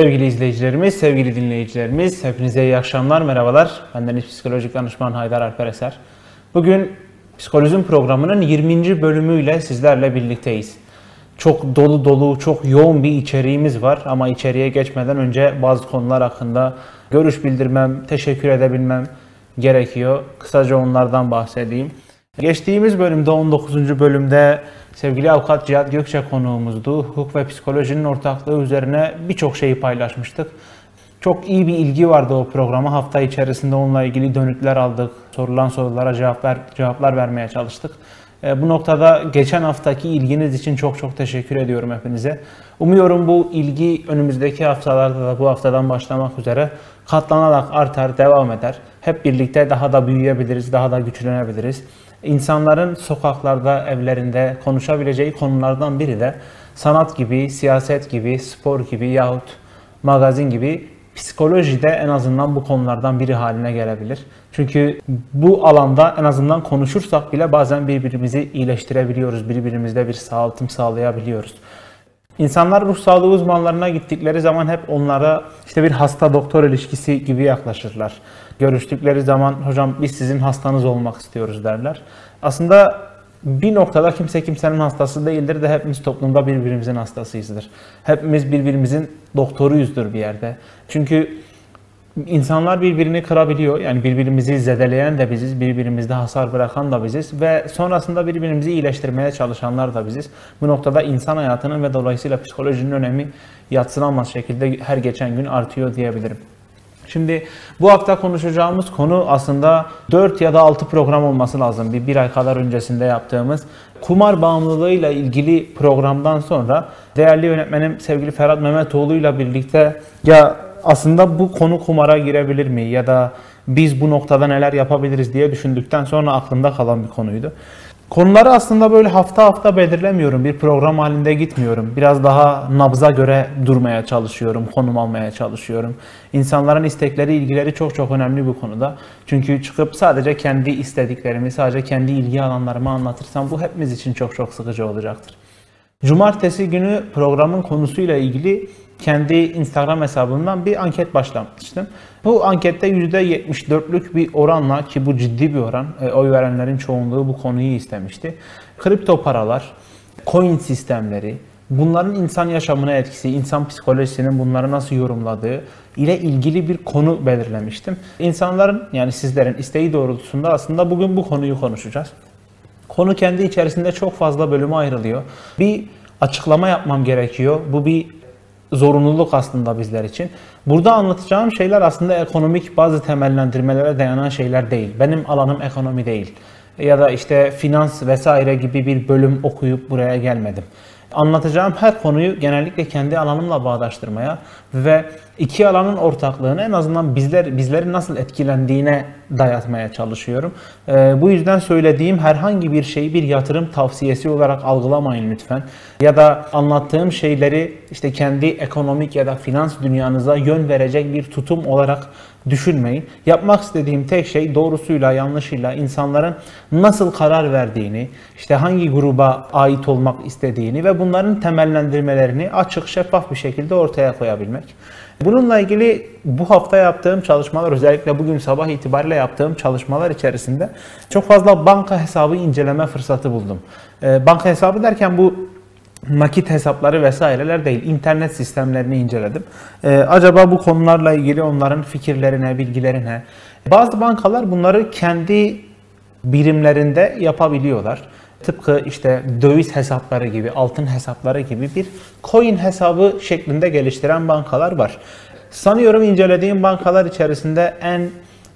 Sevgili izleyicilerimiz, sevgili dinleyicilerimiz, hepinize iyi akşamlar, merhabalar. Bendeniz psikolojik danışman Haydar Alper Eser. Bugün Psikolojim programının 20. bölümüyle sizlerle birlikteyiz. Çok dolu dolu, çok yoğun bir içeriğimiz var ama içeriye geçmeden önce bazı konular hakkında görüş bildirmem, teşekkür edebilmem gerekiyor. Kısaca onlardan bahsedeyim. Geçtiğimiz bölümde 19. bölümde sevgili avukat Cihat Gökçe konuğumuzdu. Hukuk ve psikolojinin ortaklığı üzerine birçok şeyi paylaşmıştık. Çok iyi bir ilgi vardı o programa. Hafta içerisinde onunla ilgili dönütler aldık. Sorulan sorulara cevap ver, cevaplar vermeye çalıştık. E, bu noktada geçen haftaki ilginiz için çok çok teşekkür ediyorum hepinize. Umuyorum bu ilgi önümüzdeki haftalarda da bu haftadan başlamak üzere katlanarak artar, devam eder. Hep birlikte daha da büyüyebiliriz, daha da güçlenebiliriz. İnsanların sokaklarda, evlerinde konuşabileceği konulardan biri de sanat gibi, siyaset gibi, spor gibi yahut magazin gibi psikolojide en azından bu konulardan biri haline gelebilir. Çünkü bu alanda en azından konuşursak bile bazen birbirimizi iyileştirebiliyoruz, birbirimizde bir sağaltım sağlayabiliyoruz. İnsanlar ruh sağlığı uzmanlarına gittikleri zaman hep onlara işte bir hasta doktor ilişkisi gibi yaklaşırlar. Görüştükleri zaman hocam biz sizin hastanız olmak istiyoruz derler. Aslında bir noktada kimse kimsenin hastası değildir de hepimiz toplumda birbirimizin hastasıyızdır. Hepimiz birbirimizin doktoruyuzdur bir yerde. Çünkü insanlar birbirini kırabiliyor. Yani birbirimizi zedeleyen de biziz, birbirimizde hasar bırakan da biziz ve sonrasında birbirimizi iyileştirmeye çalışanlar da biziz. Bu noktada insan hayatının ve dolayısıyla psikolojinin önemi yatsınamaz şekilde her geçen gün artıyor diyebilirim. Şimdi bu hafta konuşacağımız konu aslında 4 ya da 6 program olması lazım. Bir, bir ay kadar öncesinde yaptığımız kumar bağımlılığıyla ilgili programdan sonra değerli yönetmenim sevgili Ferhat Mehmetoğlu ile birlikte ya aslında bu konu kumara girebilir mi ya da biz bu noktada neler yapabiliriz diye düşündükten sonra aklımda kalan bir konuydu. Konuları aslında böyle hafta hafta belirlemiyorum. Bir program halinde gitmiyorum. Biraz daha nabza göre durmaya çalışıyorum, konum almaya çalışıyorum. İnsanların istekleri, ilgileri çok çok önemli bu konuda. Çünkü çıkıp sadece kendi istediklerimi, sadece kendi ilgi alanlarımı anlatırsam bu hepimiz için çok çok sıkıcı olacaktır. Cumartesi günü programın konusuyla ilgili kendi Instagram hesabımdan bir anket başlatmıştım. Bu ankette %74'lük bir oranla ki bu ciddi bir oran, e, oy verenlerin çoğunluğu bu konuyu istemişti. Kripto paralar, coin sistemleri, bunların insan yaşamına etkisi, insan psikolojisinin bunları nasıl yorumladığı ile ilgili bir konu belirlemiştim. İnsanların yani sizlerin isteği doğrultusunda aslında bugün bu konuyu konuşacağız. Konu kendi içerisinde çok fazla bölüme ayrılıyor. Bir açıklama yapmam gerekiyor. Bu bir zorunluluk aslında bizler için. Burada anlatacağım şeyler aslında ekonomik bazı temellendirmelere dayanan şeyler değil. Benim alanım ekonomi değil. Ya da işte finans vesaire gibi bir bölüm okuyup buraya gelmedim. Anlatacağım her konuyu genellikle kendi alanımla bağdaştırmaya ve iki alanın ortaklığını en azından bizler bizleri nasıl etkilendiğine dayatmaya çalışıyorum. Ee, bu yüzden söylediğim herhangi bir şeyi bir yatırım tavsiyesi olarak algılamayın lütfen. Ya da anlattığım şeyleri işte kendi ekonomik ya da finans dünyanıza yön verecek bir tutum olarak düşünmeyin. Yapmak istediğim tek şey doğrusuyla yanlışıyla insanların nasıl karar verdiğini, işte hangi gruba ait olmak istediğini ve bunların temellendirmelerini açık, şeffaf bir şekilde ortaya koyabilmek. Bununla ilgili bu hafta yaptığım çalışmalar özellikle bugün sabah itibariyle yaptığım çalışmalar içerisinde çok fazla banka hesabı inceleme fırsatı buldum. Ee, banka hesabı derken bu nakit hesapları vesaireler değil, internet sistemlerini inceledim. Ee, acaba bu konularla ilgili onların fikirlerine, bilgilerine. Bazı bankalar bunları kendi birimlerinde yapabiliyorlar. Tıpkı işte döviz hesapları gibi, altın hesapları gibi bir coin hesabı şeklinde geliştiren bankalar var. Sanıyorum incelediğim bankalar içerisinde en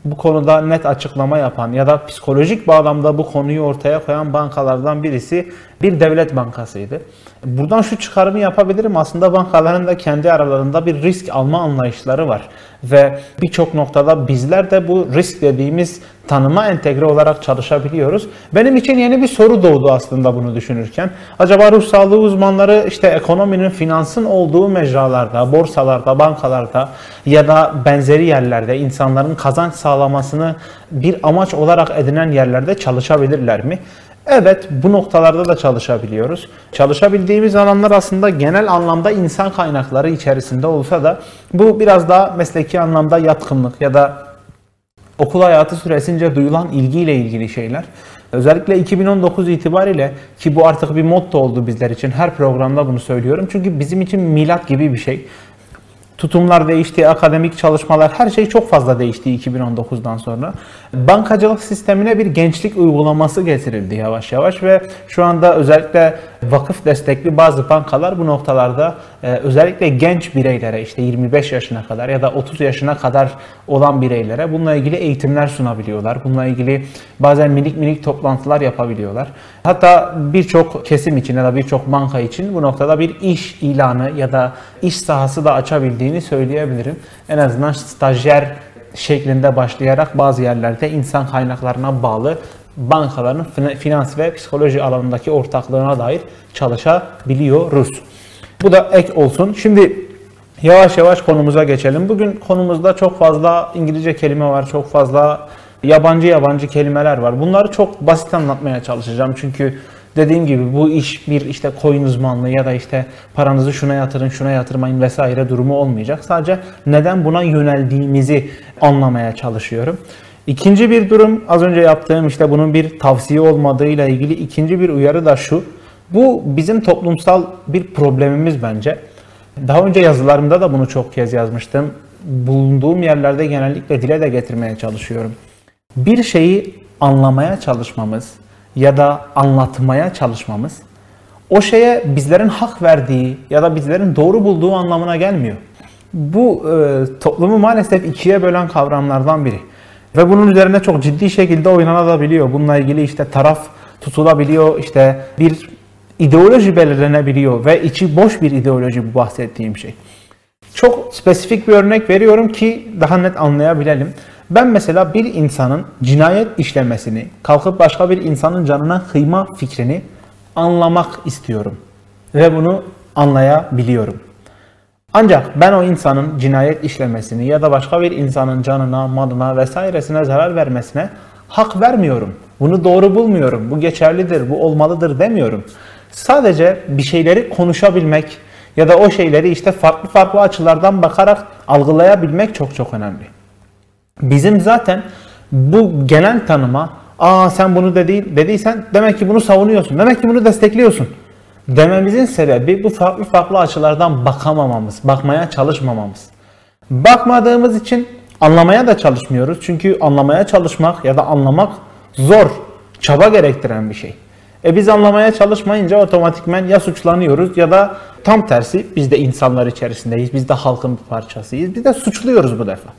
bu konuda net açıklama yapan ya da psikolojik bağlamda bu konuyu ortaya koyan bankalardan birisi bir devlet bankasıydı. Buradan şu çıkarımı yapabilirim. Aslında bankaların da kendi aralarında bir risk alma anlayışları var. Ve birçok noktada bizler de bu risk dediğimiz tanıma entegre olarak çalışabiliyoruz. Benim için yeni bir soru doğdu aslında bunu düşünürken. Acaba ruh sağlığı uzmanları işte ekonominin, finansın olduğu mecralarda, borsalarda, bankalarda ya da benzeri yerlerde insanların kazanç sağlamasını bir amaç olarak edinen yerlerde çalışabilirler mi? Evet bu noktalarda da çalışabiliyoruz. Çalışabildiğimiz alanlar aslında genel anlamda insan kaynakları içerisinde olsa da bu biraz daha mesleki anlamda yatkınlık ya da okul hayatı süresince duyulan ilgiyle ilgili şeyler. Özellikle 2019 itibariyle ki bu artık bir motto oldu bizler için. Her programda bunu söylüyorum. Çünkü bizim için milat gibi bir şey. Tutumlar değişti, akademik çalışmalar, her şey çok fazla değişti 2019'dan sonra. Bankacılık sistemine bir gençlik uygulaması getirildi yavaş yavaş ve şu anda özellikle vakıf destekli bazı bankalar bu noktalarda e, özellikle genç bireylere işte 25 yaşına kadar ya da 30 yaşına kadar olan bireylere bununla ilgili eğitimler sunabiliyorlar. Bununla ilgili bazen minik minik toplantılar yapabiliyorlar. Hatta birçok kesim için ya da birçok banka için bu noktada bir iş ilanı ya da iş sahası da açabildiğini söyleyebilirim. En azından stajyer şeklinde başlayarak bazı yerlerde insan kaynaklarına bağlı bankaların finans ve psikoloji alanındaki ortaklığına dair çalışabiliyoruz. Bu da ek olsun. Şimdi yavaş yavaş konumuza geçelim. Bugün konumuzda çok fazla İngilizce kelime var, çok fazla yabancı yabancı kelimeler var. Bunları çok basit anlatmaya çalışacağım. Çünkü dediğim gibi bu iş bir işte coin uzmanlığı ya da işte paranızı şuna yatırın, şuna yatırmayın vesaire durumu olmayacak. Sadece neden buna yöneldiğimizi anlamaya çalışıyorum. İkinci bir durum az önce yaptığım işte bunun bir tavsiye olmadığıyla ilgili ikinci bir uyarı da şu. Bu bizim toplumsal bir problemimiz bence. Daha önce yazılarımda da bunu çok kez yazmıştım. Bulunduğum yerlerde genellikle dile de getirmeye çalışıyorum. Bir şeyi anlamaya çalışmamız ya da anlatmaya çalışmamız o şeye bizlerin hak verdiği ya da bizlerin doğru bulduğu anlamına gelmiyor. Bu e, toplumu maalesef ikiye bölen kavramlardan biri. Ve bunun üzerine çok ciddi şekilde oynanabiliyor. Bununla ilgili işte taraf tutulabiliyor, işte bir ideoloji belirlenebiliyor ve içi boş bir ideoloji bu bahsettiğim şey. Çok spesifik bir örnek veriyorum ki daha net anlayabilelim. Ben mesela bir insanın cinayet işlemesini, kalkıp başka bir insanın canına kıyma fikrini anlamak istiyorum. Ve bunu anlayabiliyorum. Ancak ben o insanın cinayet işlemesini ya da başka bir insanın canına, malına vesairesine zarar vermesine hak vermiyorum. Bunu doğru bulmuyorum. Bu geçerlidir, bu olmalıdır demiyorum. Sadece bir şeyleri konuşabilmek ya da o şeyleri işte farklı farklı açılardan bakarak algılayabilmek çok çok önemli. Bizim zaten bu genel tanıma aa sen bunu dedi, dediysen demek ki bunu savunuyorsun. Demek ki bunu destekliyorsun dememizin sebebi bu farklı farklı açılardan bakamamamız, bakmaya çalışmamamız. Bakmadığımız için anlamaya da çalışmıyoruz. Çünkü anlamaya çalışmak ya da anlamak zor, çaba gerektiren bir şey. E biz anlamaya çalışmayınca otomatikmen ya suçlanıyoruz ya da tam tersi biz de insanlar içerisindeyiz. Biz de halkın bir parçasıyız. Biz de suçluyoruz bu defa.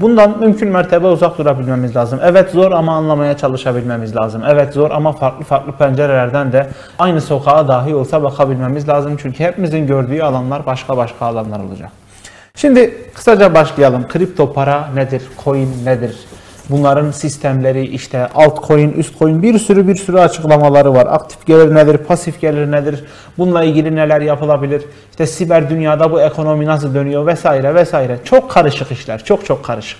Bundan mümkün mertebe uzak durabilmemiz lazım. Evet zor ama anlamaya çalışabilmemiz lazım. Evet zor ama farklı farklı pencerelerden de aynı sokağa dahi olsa bakabilmemiz lazım. Çünkü hepimizin gördüğü alanlar başka başka alanlar olacak. Şimdi kısaca başlayalım. Kripto para nedir? Coin nedir? Bunların sistemleri işte altcoin, üst coin bir sürü bir sürü açıklamaları var. Aktif gelir nedir, pasif gelir nedir? Bununla ilgili neler yapılabilir? İşte siber dünyada bu ekonomi nasıl dönüyor vesaire vesaire. Çok karışık işler, çok çok karışık.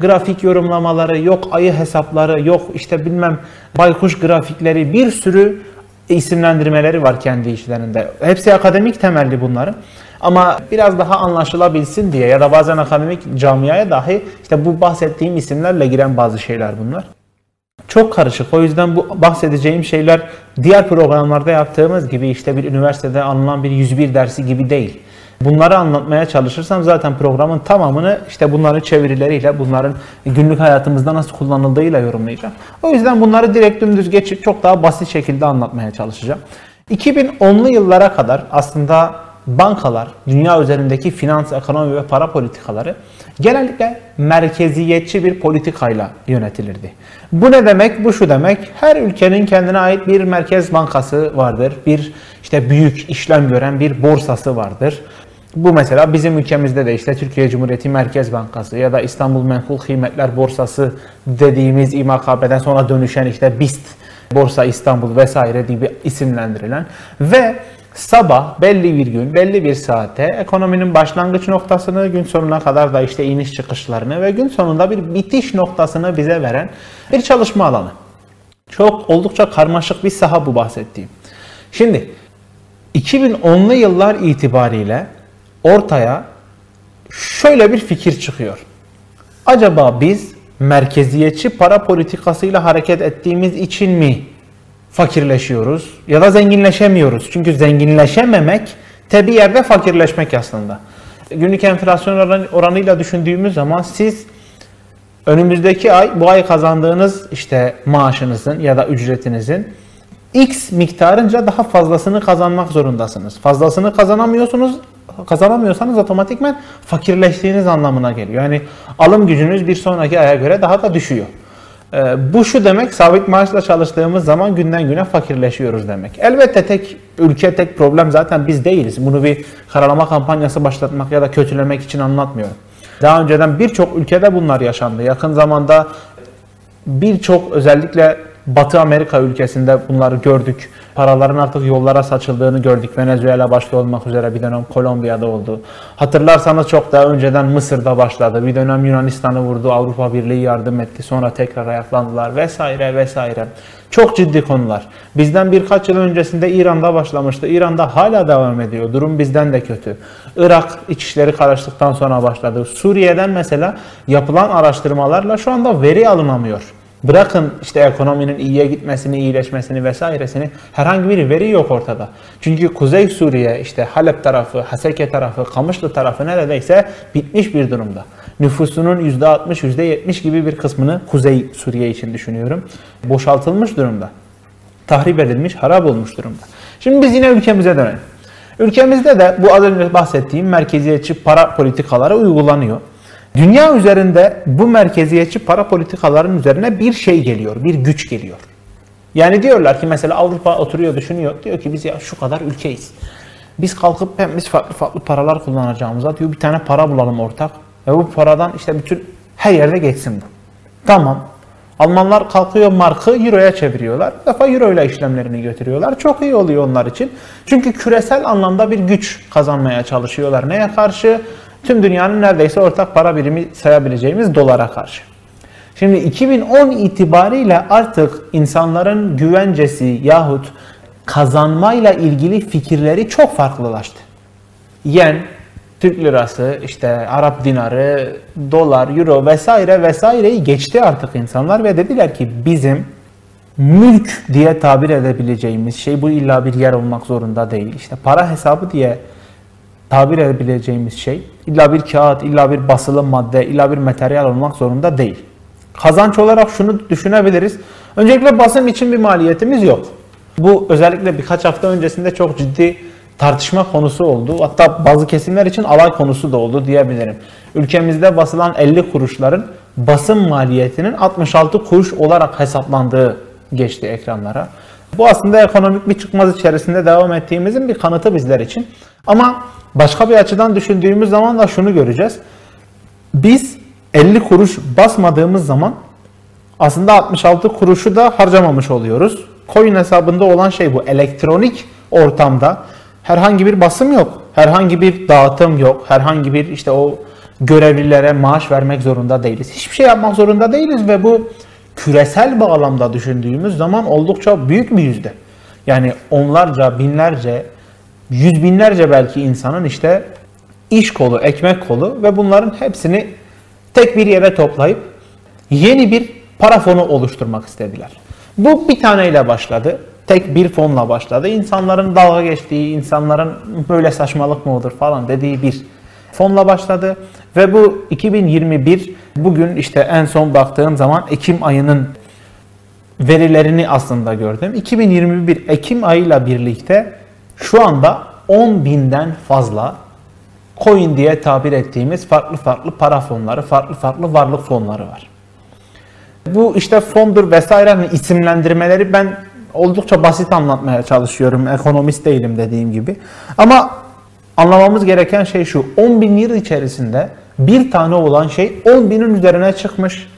Grafik yorumlamaları, yok ayı hesapları, yok işte bilmem baykuş grafikleri bir sürü isimlendirmeleri var kendi işlerinde. Hepsi akademik temelli bunların. Ama biraz daha anlaşılabilsin diye ya da bazen akademik camiaya dahi işte bu bahsettiğim isimlerle giren bazı şeyler bunlar. Çok karışık. O yüzden bu bahsedeceğim şeyler diğer programlarda yaptığımız gibi işte bir üniversitede alınan bir 101 dersi gibi değil. Bunları anlatmaya çalışırsam zaten programın tamamını işte bunların çevirileriyle, bunların günlük hayatımızda nasıl kullanıldığıyla yorumlayacağım. O yüzden bunları direkt dümdüz geçip çok daha basit şekilde anlatmaya çalışacağım. 2010'lu yıllara kadar aslında bankalar, dünya üzerindeki finans, ekonomi ve para politikaları genellikle merkeziyetçi bir politikayla yönetilirdi. Bu ne demek? Bu şu demek. Her ülkenin kendine ait bir merkez bankası vardır. Bir işte büyük işlem gören bir borsası vardır. Bu mesela bizim ülkemizde de işte Türkiye Cumhuriyeti Merkez Bankası ya da İstanbul Menkul Kıymetler Borsası dediğimiz İMKB'den sonra dönüşen işte BIST Borsa İstanbul vesaire gibi isimlendirilen ve sabah belli bir gün, belli bir saate ekonominin başlangıç noktasını, gün sonuna kadar da işte iniş çıkışlarını ve gün sonunda bir bitiş noktasını bize veren bir çalışma alanı. Çok oldukça karmaşık bir saha bu bahsettiğim. Şimdi 2010'lu yıllar itibariyle ortaya şöyle bir fikir çıkıyor. Acaba biz merkeziyetçi para politikasıyla hareket ettiğimiz için mi fakirleşiyoruz ya da zenginleşemiyoruz? Çünkü zenginleşememek tabi yerde fakirleşmek aslında. Günlük enflasyon oranıyla düşündüğümüz zaman siz önümüzdeki ay bu ay kazandığınız işte maaşınızın ya da ücretinizin X miktarınca daha fazlasını kazanmak zorundasınız. Fazlasını kazanamıyorsunuz, kazanamıyorsanız otomatikmen fakirleştiğiniz anlamına geliyor. Yani alım gücünüz bir sonraki aya göre daha da düşüyor. Ee, bu şu demek sabit maaşla çalıştığımız zaman günden güne fakirleşiyoruz demek. Elbette tek ülke tek problem zaten biz değiliz. Bunu bir karalama kampanyası başlatmak ya da kötülemek için anlatmıyorum. Daha önceden birçok ülkede bunlar yaşandı. Yakın zamanda birçok özellikle Batı Amerika ülkesinde bunları gördük. Paraların artık yollara saçıldığını gördük. Venezuela başta olmak üzere bir dönem Kolombiya'da oldu. Hatırlarsanız çok daha önceden Mısır'da başladı. Bir dönem Yunanistan'ı vurdu. Avrupa Birliği yardım etti. Sonra tekrar ayaklandılar vesaire vesaire. Çok ciddi konular. Bizden birkaç yıl öncesinde İran'da başlamıştı. İran'da hala devam ediyor. Durum bizden de kötü. Irak içişleri karıştıktan sonra başladı. Suriye'den mesela yapılan araştırmalarla şu anda veri alınamıyor. Bırakın işte ekonominin iyiye gitmesini, iyileşmesini vesairesini herhangi bir veri yok ortada. Çünkü Kuzey Suriye, işte Halep tarafı, Haseke tarafı, Kamışlı tarafı neredeyse bitmiş bir durumda. Nüfusunun %60, %70 gibi bir kısmını Kuzey Suriye için düşünüyorum. Boşaltılmış durumda. Tahrip edilmiş, harap olmuş durumda. Şimdi biz yine ülkemize dönelim. Ülkemizde de bu az önce bahsettiğim merkeziyetçi para politikaları uygulanıyor. Dünya üzerinde bu merkeziyetçi para politikalarının üzerine bir şey geliyor, bir güç geliyor. Yani diyorlar ki mesela Avrupa oturuyor düşünüyor. Diyor ki biz ya şu kadar ülkeyiz. Biz kalkıp biz farklı farklı paralar kullanacağımıza diyor bir tane para bulalım ortak. Ve bu paradan işte bütün her yerde geçsin bu. Tamam. Almanlar kalkıyor markı euroya çeviriyorlar. Bir defa euro ile işlemlerini götürüyorlar. Çok iyi oluyor onlar için. Çünkü küresel anlamda bir güç kazanmaya çalışıyorlar. Neye karşı? Tüm dünyanın neredeyse ortak para birimi sayabileceğimiz dolara karşı. Şimdi 2010 itibariyle artık insanların güvencesi yahut kazanmayla ilgili fikirleri çok farklılaştı. Yen, Türk lirası, işte Arap dinarı, dolar, euro vesaire vesaireyi geçti artık insanlar ve dediler ki bizim mülk diye tabir edebileceğimiz şey bu illa bir yer olmak zorunda değil. İşte para hesabı diye tabir edebileceğimiz şey illa bir kağıt, illa bir basılı madde, illa bir materyal olmak zorunda değil. Kazanç olarak şunu düşünebiliriz. Öncelikle basım için bir maliyetimiz yok. Bu özellikle birkaç hafta öncesinde çok ciddi tartışma konusu oldu. Hatta bazı kesimler için alay konusu da oldu diyebilirim. Ülkemizde basılan 50 kuruşların basım maliyetinin 66 kuruş olarak hesaplandığı geçti ekranlara. Bu aslında ekonomik bir çıkmaz içerisinde devam ettiğimizin bir kanıtı bizler için. Ama başka bir açıdan düşündüğümüz zaman da şunu göreceğiz. Biz 50 kuruş basmadığımız zaman aslında 66 kuruşu da harcamamış oluyoruz. Coin hesabında olan şey bu. Elektronik ortamda herhangi bir basım yok. Herhangi bir dağıtım yok. Herhangi bir işte o görevlilere maaş vermek zorunda değiliz. Hiçbir şey yapmak zorunda değiliz ve bu küresel bağlamda düşündüğümüz zaman oldukça büyük bir yüzde. Yani onlarca, binlerce, yüz binlerce belki insanın işte iş kolu, ekmek kolu ve bunların hepsini tek bir yere toplayıp yeni bir para fonu oluşturmak istediler. Bu bir taneyle başladı. Tek bir fonla başladı. İnsanların dalga geçtiği, insanların böyle saçmalık mı olur falan dediği bir fonla başladı. Ve bu 2021 bugün işte en son baktığım zaman Ekim ayının verilerini aslında gördüm. 2021 Ekim ayıyla birlikte şu anda 10 binden fazla coin diye tabir ettiğimiz farklı farklı para fonları, farklı farklı varlık fonları var. Bu işte fondur vesaire hani isimlendirmeleri ben oldukça basit anlatmaya çalışıyorum. Ekonomist değilim dediğim gibi. Ama anlamamız gereken şey şu. 10 bin yıl içerisinde bir tane olan şey 10 binin üzerine çıkmış.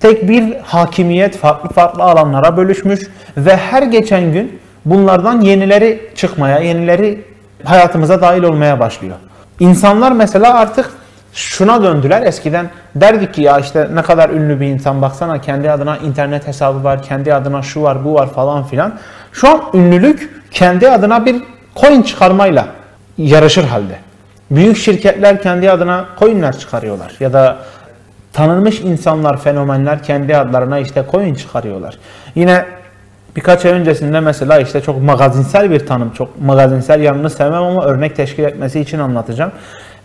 Tek bir hakimiyet farklı farklı alanlara bölüşmüş ve her geçen gün bunlardan yenileri çıkmaya, yenileri hayatımıza dahil olmaya başlıyor. İnsanlar mesela artık şuna döndüler. Eskiden derdik ki ya işte ne kadar ünlü bir insan baksana kendi adına internet hesabı var, kendi adına şu var, bu var falan filan. Şu an ünlülük kendi adına bir coin çıkarmayla yarışır halde. Büyük şirketler kendi adına coinler çıkarıyorlar ya da tanınmış insanlar, fenomenler kendi adlarına işte coin çıkarıyorlar. Yine birkaç ay öncesinde mesela işte çok magazinsel bir tanım, çok magazinsel yanını sevmem ama örnek teşkil etmesi için anlatacağım.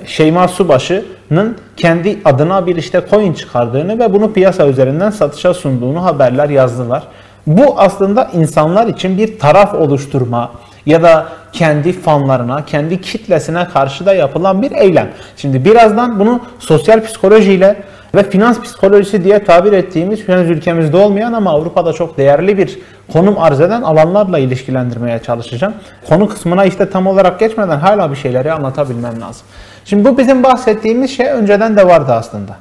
Şeyma Subaşı'nın kendi adına bir işte coin çıkardığını ve bunu piyasa üzerinden satışa sunduğunu haberler yazdılar. Bu aslında insanlar için bir taraf oluşturma ya da kendi fanlarına, kendi kitlesine karşı da yapılan bir eylem. Şimdi birazdan bunu sosyal psikolojiyle ve finans psikolojisi diye tabir ettiğimiz henüz ülkemizde olmayan ama Avrupa'da çok değerli bir konum arz eden alanlarla ilişkilendirmeye çalışacağım. Konu kısmına işte tam olarak geçmeden hala bir şeyleri anlatabilmem lazım. Şimdi bu bizim bahsettiğimiz şey önceden de vardı aslında.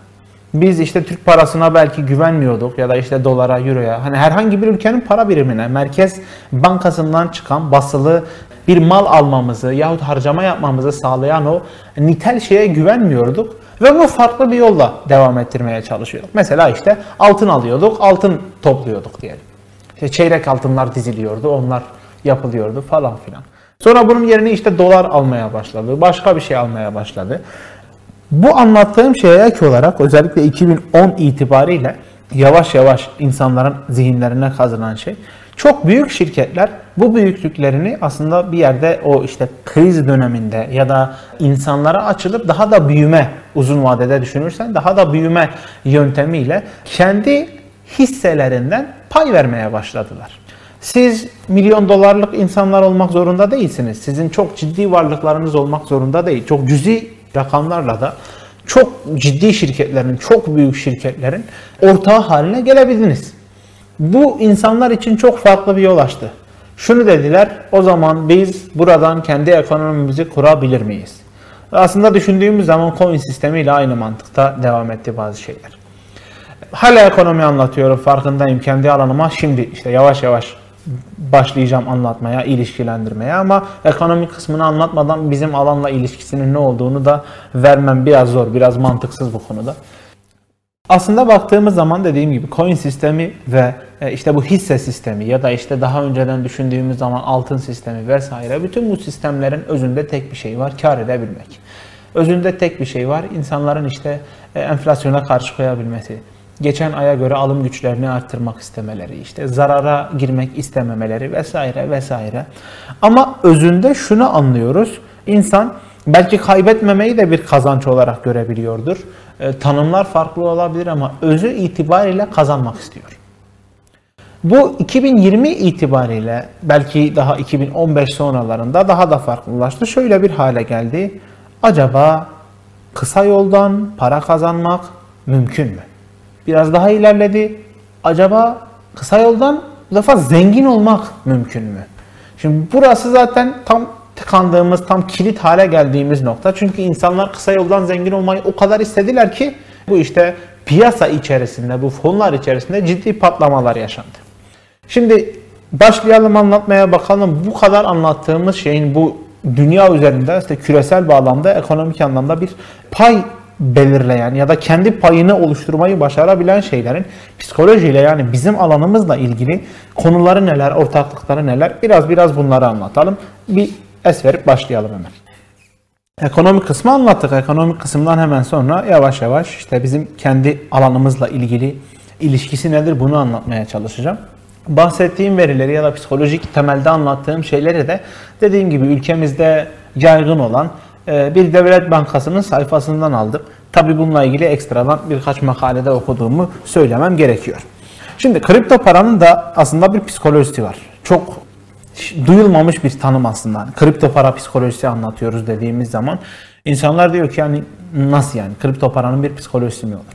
Biz işte Türk parasına belki güvenmiyorduk ya da işte dolara, euroya. Hani herhangi bir ülkenin para birimine, merkez bankasından çıkan basılı bir mal almamızı yahut harcama yapmamızı sağlayan o nitel şeye güvenmiyorduk. Ve bu farklı bir yolla devam ettirmeye çalışıyorduk. Mesela işte altın alıyorduk, altın topluyorduk diyelim. İşte çeyrek altınlar diziliyordu, onlar yapılıyordu falan filan. Sonra bunun yerine işte dolar almaya başladı, başka bir şey almaya başladı. Bu anlattığım şeye ek olarak özellikle 2010 itibariyle yavaş yavaş insanların zihinlerine kazınan şey çok büyük şirketler bu büyüklüklerini aslında bir yerde o işte kriz döneminde ya da insanlara açılıp daha da büyüme uzun vadede düşünürsen daha da büyüme yöntemiyle kendi hisselerinden pay vermeye başladılar. Siz milyon dolarlık insanlar olmak zorunda değilsiniz. Sizin çok ciddi varlıklarınız olmak zorunda değil. Çok cüzi rakamlarla da çok ciddi şirketlerin, çok büyük şirketlerin ortağı haline gelebildiniz. Bu insanlar için çok farklı bir yol açtı. Şunu dediler, o zaman biz buradan kendi ekonomimizi kurabilir miyiz? Aslında düşündüğümüz zaman coin sistemiyle aynı mantıkta devam etti bazı şeyler. Hala ekonomi anlatıyorum, farkındayım kendi alanıma. Şimdi işte yavaş yavaş başlayacağım anlatmaya, ilişkilendirmeye ama ekonomik kısmını anlatmadan bizim alanla ilişkisinin ne olduğunu da vermem biraz zor, biraz mantıksız bu konuda. Aslında baktığımız zaman dediğim gibi coin sistemi ve e, işte bu hisse sistemi ya da işte daha önceden düşündüğümüz zaman altın sistemi vesaire bütün bu sistemlerin özünde tek bir şey var, kar edebilmek. Özünde tek bir şey var, insanların işte e, enflasyona karşı koyabilmesi geçen aya göre alım güçlerini arttırmak istemeleri, işte zarara girmek istememeleri vesaire vesaire. Ama özünde şunu anlıyoruz. İnsan belki kaybetmemeyi de bir kazanç olarak görebiliyordur. E, tanımlar farklı olabilir ama özü itibariyle kazanmak istiyor. Bu 2020 itibariyle belki daha 2015 sonralarında daha da farklılaştı. Şöyle bir hale geldi. Acaba kısa yoldan para kazanmak mümkün mü? Biraz daha ilerledi. Acaba kısa yoldan bu defa zengin olmak mümkün mü? Şimdi burası zaten tam tıkandığımız, tam kilit hale geldiğimiz nokta. Çünkü insanlar kısa yoldan zengin olmayı o kadar istediler ki bu işte piyasa içerisinde, bu fonlar içerisinde ciddi patlamalar yaşandı. Şimdi başlayalım anlatmaya bakalım. Bu kadar anlattığımız şeyin bu dünya üzerinde işte küresel bağlamda ekonomik anlamda bir pay belirleyen ya da kendi payını oluşturmayı başarabilen şeylerin psikolojiyle yani bizim alanımızla ilgili konuları neler, ortaklıkları neler biraz biraz bunları anlatalım. Bir es verip başlayalım hemen. Ekonomik kısmı anlattık. Ekonomik kısımdan hemen sonra yavaş yavaş işte bizim kendi alanımızla ilgili ilişkisi nedir bunu anlatmaya çalışacağım. Bahsettiğim verileri ya da psikolojik temelde anlattığım şeyleri de dediğim gibi ülkemizde yaygın olan bir devlet bankasının sayfasından aldım. Tabi bununla ilgili ekstradan birkaç makalede okuduğumu söylemem gerekiyor. Şimdi kripto paranın da aslında bir psikolojisi var. Çok duyulmamış bir tanım aslında. Yani kripto para psikolojisi anlatıyoruz dediğimiz zaman insanlar diyor ki yani nasıl yani kripto paranın bir psikolojisi mi olur?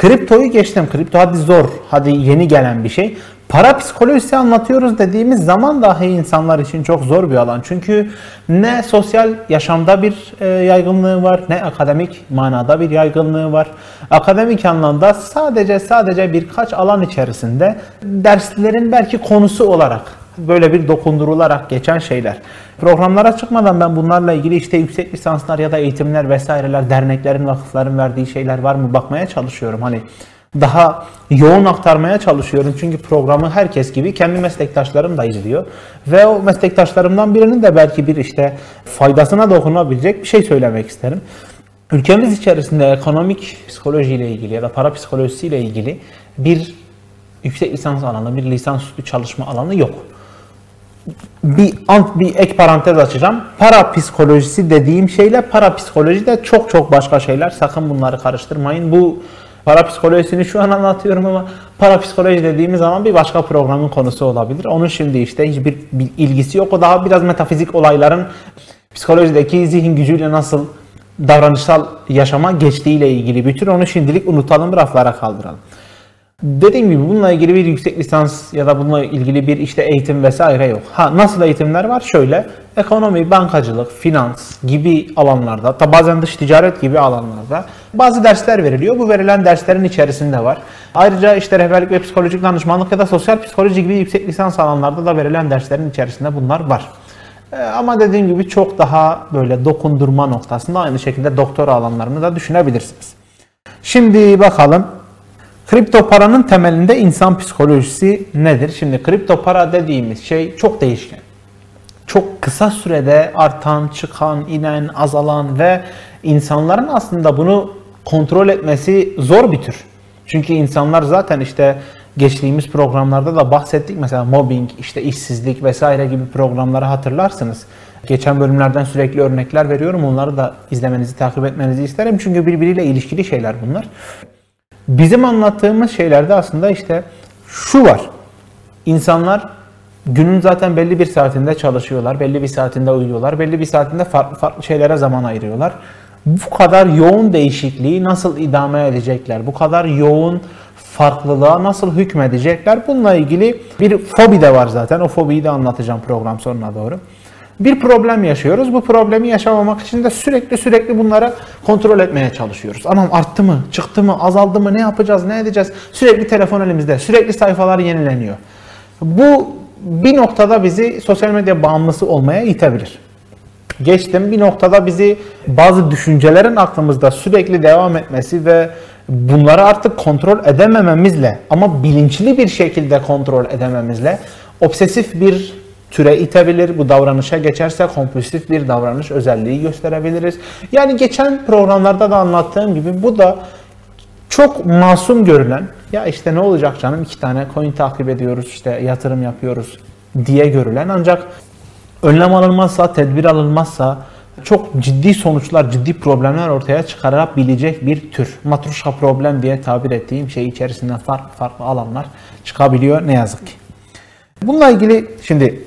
Kriptoyu geçtim. Kripto hadi zor, hadi yeni gelen bir şey. Para psikolojisi anlatıyoruz dediğimiz zaman dahi insanlar için çok zor bir alan. Çünkü ne sosyal yaşamda bir e, yaygınlığı var, ne akademik manada bir yaygınlığı var. Akademik anlamda sadece sadece birkaç alan içerisinde derslerin belki konusu olarak böyle bir dokundurularak geçen şeyler. Programlara çıkmadan ben bunlarla ilgili işte yüksek lisanslar ya da eğitimler vesaireler, derneklerin, vakıfların verdiği şeyler var mı bakmaya çalışıyorum. Hani daha yoğun aktarmaya çalışıyorum. Çünkü programı herkes gibi kendi meslektaşlarım da izliyor. Ve o meslektaşlarımdan birinin de belki bir işte faydasına dokunabilecek bir şey söylemek isterim. Ülkemiz içerisinde ekonomik psikoloji ile ilgili ya da para psikolojisi ile ilgili bir yüksek lisans alanı, bir lisansüstü çalışma alanı yok. Bir alt bir ek parantez açacağım. Para psikolojisi dediğim şeyle para psikoloji de çok çok başka şeyler. Sakın bunları karıştırmayın. Bu para psikolojisini şu an anlatıyorum ama para psikoloji dediğimiz zaman bir başka programın konusu olabilir. Onun şimdi işte hiçbir bir ilgisi yok. O daha biraz metafizik olayların psikolojideki zihin gücüyle nasıl davranışsal yaşama geçtiğiyle ilgili bir tür. Onu şimdilik unutalım, raflara kaldıralım. Dediğim gibi bununla ilgili bir yüksek lisans ya da bununla ilgili bir işte eğitim vesaire yok. Ha nasıl eğitimler var? Şöyle ekonomi, bankacılık, finans gibi alanlarda, hatta bazen dış ticaret gibi alanlarda bazı dersler veriliyor. Bu verilen derslerin içerisinde var. Ayrıca işte rehberlik ve psikolojik danışmanlık ya da sosyal psikoloji gibi yüksek lisans alanlarda da verilen derslerin içerisinde bunlar var. Ee, ama dediğim gibi çok daha böyle dokundurma noktasında aynı şekilde doktora alanlarını da düşünebilirsiniz. Şimdi bakalım kripto paranın temelinde insan psikolojisi nedir? Şimdi kripto para dediğimiz şey çok değişken. Çok kısa sürede artan, çıkan, inen, azalan ve insanların aslında bunu kontrol etmesi zor bir tür. Çünkü insanlar zaten işte geçtiğimiz programlarda da bahsettik. Mesela mobbing, işte işsizlik vesaire gibi programları hatırlarsınız. Geçen bölümlerden sürekli örnekler veriyorum. Onları da izlemenizi, takip etmenizi isterim. Çünkü birbiriyle ilişkili şeyler bunlar. Bizim anlattığımız şeylerde aslında işte şu var. İnsanlar günün zaten belli bir saatinde çalışıyorlar, belli bir saatinde uyuyorlar, belli bir saatinde farklı farklı şeylere zaman ayırıyorlar. Bu kadar yoğun değişikliği nasıl idame edecekler? Bu kadar yoğun farklılığa nasıl hükmedecekler? Bununla ilgili bir fobi de var zaten. O fobiyi de anlatacağım program sonuna doğru. Bir problem yaşıyoruz. Bu problemi yaşamamak için de sürekli sürekli bunları kontrol etmeye çalışıyoruz. Anam arttı mı, çıktı mı, azaldı mı, ne yapacağız, ne edeceğiz? Sürekli telefon elimizde, sürekli sayfalar yenileniyor. Bu bir noktada bizi sosyal medya bağımlısı olmaya itebilir. Geçtim bir noktada bizi bazı düşüncelerin aklımızda sürekli devam etmesi ve bunları artık kontrol edemememizle ama bilinçli bir şekilde kontrol edememizle obsesif bir türe itebilir. Bu davranışa geçerse kompulsif bir davranış özelliği gösterebiliriz. Yani geçen programlarda da anlattığım gibi bu da çok masum görülen ya işte ne olacak canım iki tane coin takip ediyoruz işte yatırım yapıyoruz diye görülen ancak önlem alınmazsa, tedbir alınmazsa çok ciddi sonuçlar, ciddi problemler ortaya çıkarabilecek bir tür. Matruşka problem diye tabir ettiğim şey içerisinde farklı farklı alanlar çıkabiliyor ne yazık ki. Bununla ilgili şimdi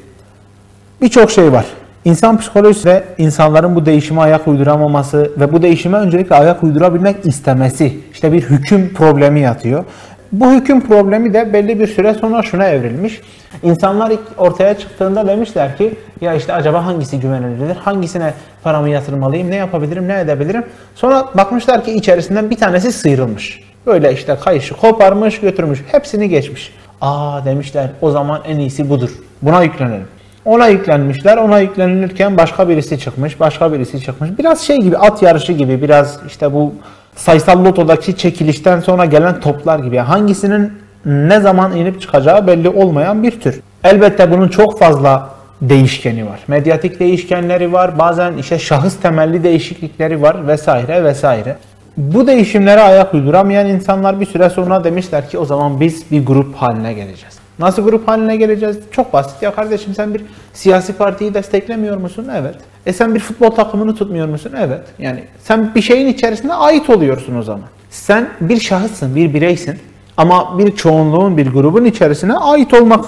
birçok şey var. İnsan psikolojisi ve insanların bu değişime ayak uyduramaması ve bu değişime öncelikle ayak uydurabilmek istemesi. işte bir hüküm problemi yatıyor. Bu hüküm problemi de belli bir süre sonra şuna evrilmiş. İnsanlar ilk ortaya çıktığında demişler ki ya işte acaba hangisi güvenilirdir? Hangisine paramı yatırmalıyım? Ne yapabilirim? Ne edebilirim? Sonra bakmışlar ki içerisinden bir tanesi sıyrılmış. Böyle işte kayışı koparmış götürmüş. Hepsini geçmiş. Aa demişler o zaman en iyisi budur. Buna yüklenelim. Ona yüklenmişler. Ona yüklenilirken başka birisi çıkmış. Başka birisi çıkmış. Biraz şey gibi at yarışı gibi biraz işte bu sayısal lotodaki çekilişten sonra gelen toplar gibi. Hangisinin ne zaman inip çıkacağı belli olmayan bir tür. Elbette bunun çok fazla değişkeni var. Medyatik değişkenleri var. Bazen işte şahıs temelli değişiklikleri var vesaire vesaire. Bu değişimlere ayak uyduramayan insanlar bir süre sonra demişler ki o zaman biz bir grup haline geleceğiz. Nasıl grup haline geleceğiz? Çok basit ya kardeşim sen bir siyasi partiyi desteklemiyor musun? Evet. E sen bir futbol takımını tutmuyor musun? Evet. Yani sen bir şeyin içerisinde ait oluyorsun o zaman. Sen bir şahıssın, bir bireysin. Ama bir çoğunluğun, bir grubun içerisine ait olmak